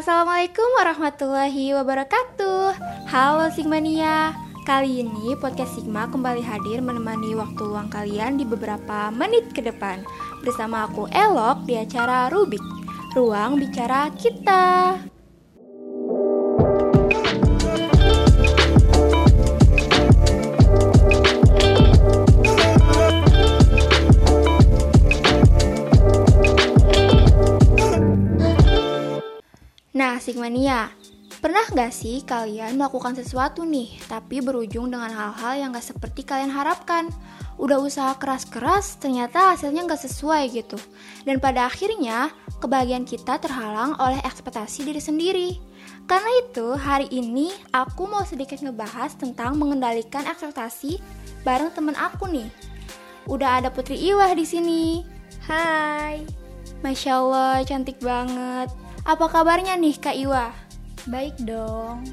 Assalamualaikum warahmatullahi wabarakatuh. Halo Sigmania. Kali ini podcast Sigma kembali hadir menemani waktu luang kalian di beberapa menit ke depan. Bersama aku Elok di acara Rubik Ruang Bicara Kita Sigmania, pernah nggak sih kalian melakukan sesuatu nih, tapi berujung dengan hal-hal yang nggak seperti kalian harapkan? Udah usaha keras-keras, ternyata hasilnya nggak sesuai gitu. Dan pada akhirnya, kebahagiaan kita terhalang oleh ekspektasi diri sendiri. Karena itu, hari ini aku mau sedikit ngebahas tentang mengendalikan ekspektasi bareng temen aku nih. Udah ada Putri Iwah di sini. Hai. Masya Allah, cantik banget. Apa kabarnya nih Kak Iwa? Baik dong.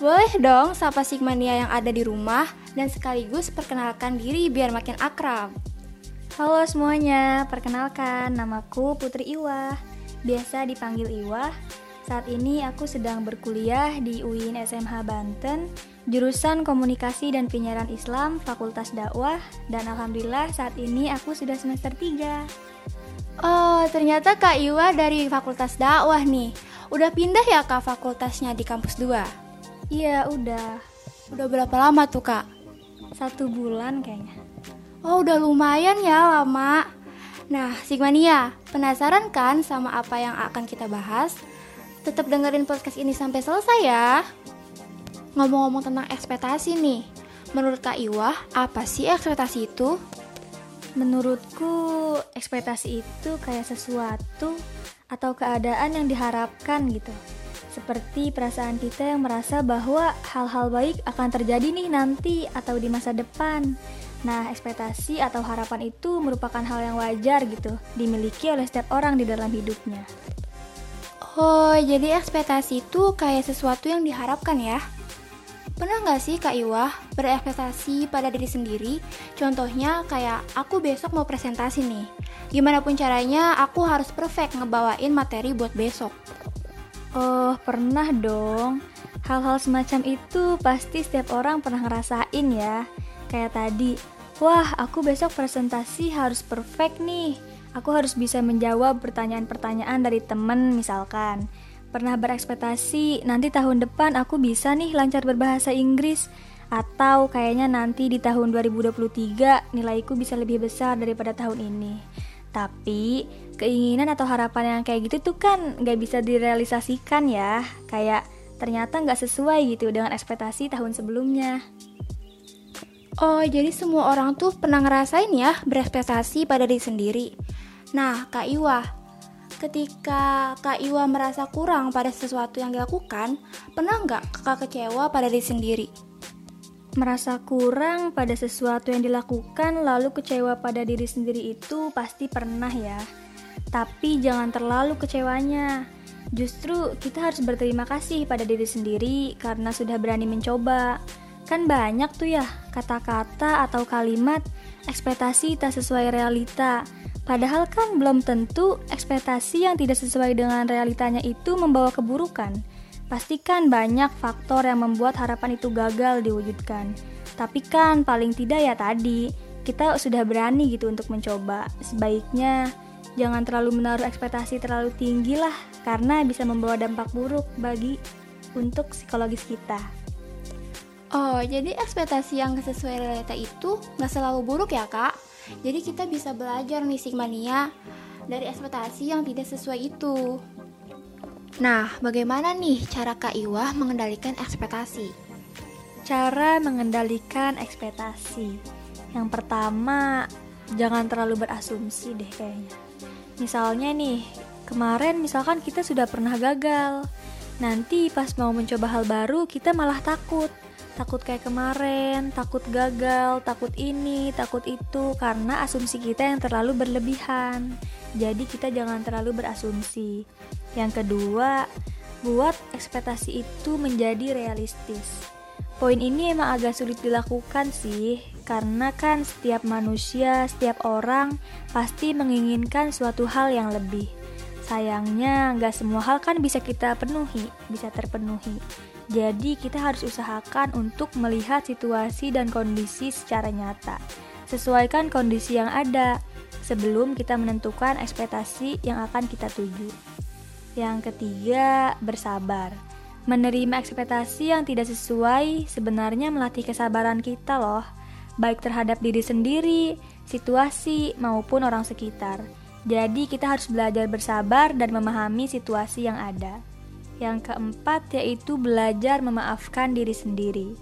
Boleh dong sapa Sigmania yang ada di rumah dan sekaligus perkenalkan diri biar makin akrab. Halo semuanya, perkenalkan namaku Putri Iwa. Biasa dipanggil Iwa. Saat ini aku sedang berkuliah di UIN SMH Banten, jurusan Komunikasi dan Penyiaran Islam, Fakultas Dakwah, dan alhamdulillah saat ini aku sudah semester 3. Oh, ternyata Kak Iwa dari Fakultas Dakwah nih. Udah pindah ya Kak fakultasnya di kampus 2? Iya, udah. Udah berapa lama tuh Kak? Satu bulan kayaknya. Oh, udah lumayan ya lama. Nah, Sigmania, penasaran kan sama apa yang akan kita bahas? Tetap dengerin podcast ini sampai selesai ya. Ngomong-ngomong tentang ekspektasi nih, menurut Kak Iwa, apa sih ekspektasi itu? Menurutku, ekspektasi itu kayak sesuatu atau keadaan yang diharapkan gitu. Seperti perasaan kita yang merasa bahwa hal-hal baik akan terjadi nih nanti atau di masa depan. Nah, ekspektasi atau harapan itu merupakan hal yang wajar gitu, dimiliki oleh setiap orang di dalam hidupnya. Oh, jadi ekspektasi itu kayak sesuatu yang diharapkan ya? Pernah nggak sih Kak Iwah berekspektasi pada diri sendiri? Contohnya kayak aku besok mau presentasi nih. Gimana pun caranya aku harus perfect ngebawain materi buat besok. Oh, pernah dong. Hal-hal semacam itu pasti setiap orang pernah ngerasain ya. Kayak tadi, wah aku besok presentasi harus perfect nih. Aku harus bisa menjawab pertanyaan-pertanyaan dari temen misalkan pernah berekspektasi nanti tahun depan aku bisa nih lancar berbahasa Inggris atau kayaknya nanti di tahun 2023 nilaiku bisa lebih besar daripada tahun ini. Tapi keinginan atau harapan yang kayak gitu tuh kan nggak bisa direalisasikan ya. Kayak ternyata nggak sesuai gitu dengan ekspektasi tahun sebelumnya. Oh, jadi semua orang tuh pernah ngerasain ya berekspektasi pada diri sendiri. Nah, Kak Iwa, ketika Kak Iwa merasa kurang pada sesuatu yang dilakukan, pernah nggak kakak kecewa pada diri sendiri? Merasa kurang pada sesuatu yang dilakukan lalu kecewa pada diri sendiri itu pasti pernah ya. Tapi jangan terlalu kecewanya. Justru kita harus berterima kasih pada diri sendiri karena sudah berani mencoba. Kan banyak tuh ya kata-kata atau kalimat ekspektasi tak sesuai realita Padahal kan belum tentu ekspektasi yang tidak sesuai dengan realitanya itu membawa keburukan. Pastikan banyak faktor yang membuat harapan itu gagal diwujudkan. Tapi kan paling tidak ya tadi, kita sudah berani gitu untuk mencoba. Sebaiknya jangan terlalu menaruh ekspektasi terlalu tinggi lah, karena bisa membawa dampak buruk bagi untuk psikologis kita. Oh, jadi ekspektasi yang sesuai realita itu nggak selalu buruk ya kak? Jadi kita bisa belajar nih Sigmania dari ekspektasi yang tidak sesuai itu. Nah, bagaimana nih cara Kak Iwah mengendalikan ekspektasi? Cara mengendalikan ekspektasi. Yang pertama, jangan terlalu berasumsi deh kayaknya. Misalnya nih, kemarin misalkan kita sudah pernah gagal. Nanti pas mau mencoba hal baru, kita malah takut takut kayak kemarin, takut gagal, takut ini, takut itu karena asumsi kita yang terlalu berlebihan. Jadi kita jangan terlalu berasumsi. Yang kedua, buat ekspektasi itu menjadi realistis. Poin ini emang agak sulit dilakukan sih, karena kan setiap manusia, setiap orang pasti menginginkan suatu hal yang lebih. Sayangnya, nggak semua hal kan bisa kita penuhi, bisa terpenuhi. Jadi, kita harus usahakan untuk melihat situasi dan kondisi secara nyata. Sesuaikan kondisi yang ada sebelum kita menentukan ekspektasi yang akan kita tuju. Yang ketiga, bersabar. Menerima ekspektasi yang tidak sesuai sebenarnya melatih kesabaran kita loh, baik terhadap diri sendiri, situasi, maupun orang sekitar. Jadi kita harus belajar bersabar dan memahami situasi yang ada. Yang keempat yaitu belajar memaafkan diri sendiri.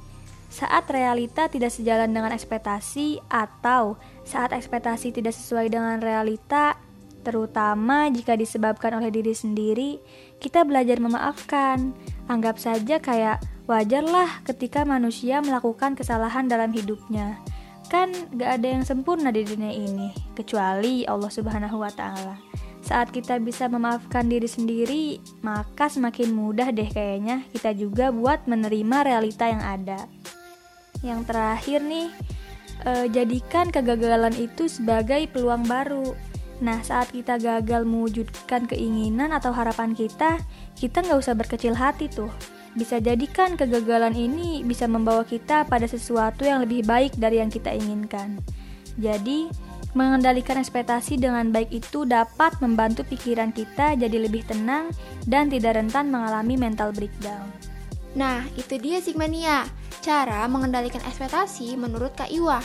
Saat realita tidak sejalan dengan ekspektasi atau saat ekspektasi tidak sesuai dengan realita, terutama jika disebabkan oleh diri sendiri, kita belajar memaafkan. Anggap saja kayak wajarlah ketika manusia melakukan kesalahan dalam hidupnya. Kan gak ada yang sempurna di dunia ini, kecuali Allah Subhanahu wa Ta'ala. Saat kita bisa memaafkan diri sendiri, maka semakin mudah deh kayaknya kita juga buat menerima realita yang ada. Yang terakhir nih, eh, jadikan kegagalan itu sebagai peluang baru. Nah, saat kita gagal mewujudkan keinginan atau harapan kita, kita nggak usah berkecil hati tuh bisa jadikan kegagalan ini bisa membawa kita pada sesuatu yang lebih baik dari yang kita inginkan. Jadi, mengendalikan ekspektasi dengan baik itu dapat membantu pikiran kita jadi lebih tenang dan tidak rentan mengalami mental breakdown. Nah, itu dia Sigmania, cara mengendalikan ekspektasi menurut Kak Iwah.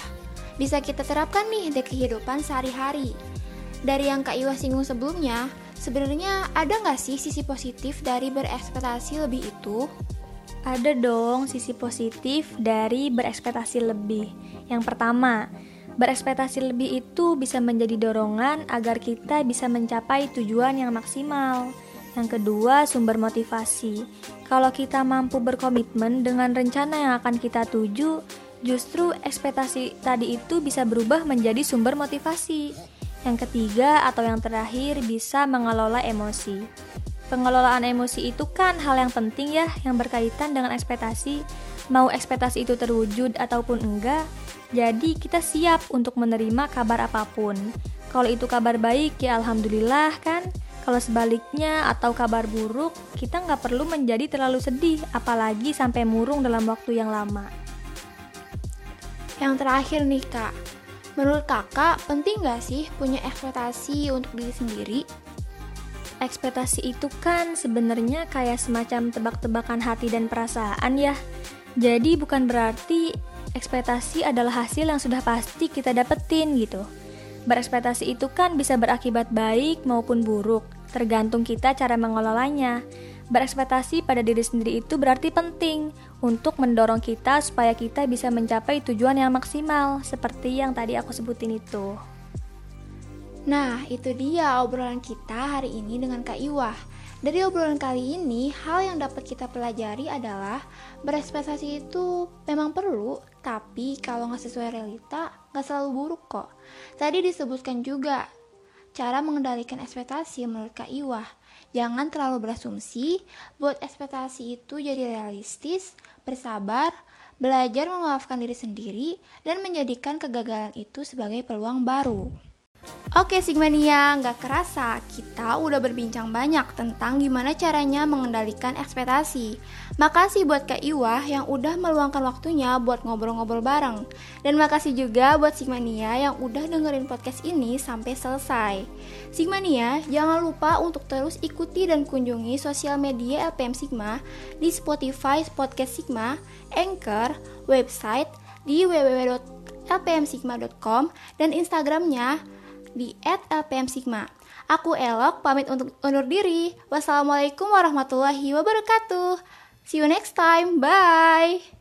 Bisa kita terapkan nih di kehidupan sehari-hari. Dari yang Kak Iwah singgung sebelumnya, Sebenarnya ada nggak sih sisi positif dari berekspektasi lebih itu? Ada dong sisi positif dari berekspektasi lebih. Yang pertama, berekspektasi lebih itu bisa menjadi dorongan agar kita bisa mencapai tujuan yang maksimal. Yang kedua, sumber motivasi. Kalau kita mampu berkomitmen dengan rencana yang akan kita tuju, justru ekspektasi tadi itu bisa berubah menjadi sumber motivasi. Yang ketiga atau yang terakhir bisa mengelola emosi. Pengelolaan emosi itu kan hal yang penting ya yang berkaitan dengan ekspektasi. Mau ekspektasi itu terwujud ataupun enggak, jadi kita siap untuk menerima kabar apa pun. Kalau itu kabar baik ya alhamdulillah kan. Kalau sebaliknya atau kabar buruk, kita nggak perlu menjadi terlalu sedih, apalagi sampai murung dalam waktu yang lama. Yang terakhir nih kak, Menurut kakak, penting gak sih punya ekspektasi untuk diri sendiri? Ekspektasi itu kan sebenarnya kayak semacam tebak-tebakan hati dan perasaan ya. Jadi bukan berarti ekspektasi adalah hasil yang sudah pasti kita dapetin gitu. Berekspektasi itu kan bisa berakibat baik maupun buruk, tergantung kita cara mengelolanya. Berekspektasi pada diri sendiri itu berarti penting untuk mendorong kita supaya kita bisa mencapai tujuan yang maksimal, seperti yang tadi aku sebutin itu. Nah, itu dia obrolan kita hari ini dengan Kak Iwah. Dari obrolan kali ini, hal yang dapat kita pelajari adalah berekspektasi itu memang perlu, tapi kalau nggak sesuai realita, nggak selalu buruk kok. Tadi disebutkan juga cara mengendalikan ekspektasi menurut Kak Iwah. Jangan terlalu berasumsi, buat ekspektasi itu jadi realistis, bersabar, belajar memaafkan diri sendiri, dan menjadikan kegagalan itu sebagai peluang baru. Oke Sigmania, nggak kerasa kita udah berbincang banyak tentang gimana caranya mengendalikan ekspektasi. Makasih buat Kak Iwah yang udah meluangkan waktunya buat ngobrol-ngobrol bareng. Dan makasih juga buat Sigmania yang udah dengerin podcast ini sampai selesai. Sigmania, jangan lupa untuk terus ikuti dan kunjungi sosial media LPM Sigma di Spotify Podcast Sigma, Anchor, website di www.lpmsigma.com dan Instagramnya di @lpmsigma. Aku Elok pamit untuk undur diri. Wassalamualaikum warahmatullahi wabarakatuh. See you next time. Bye.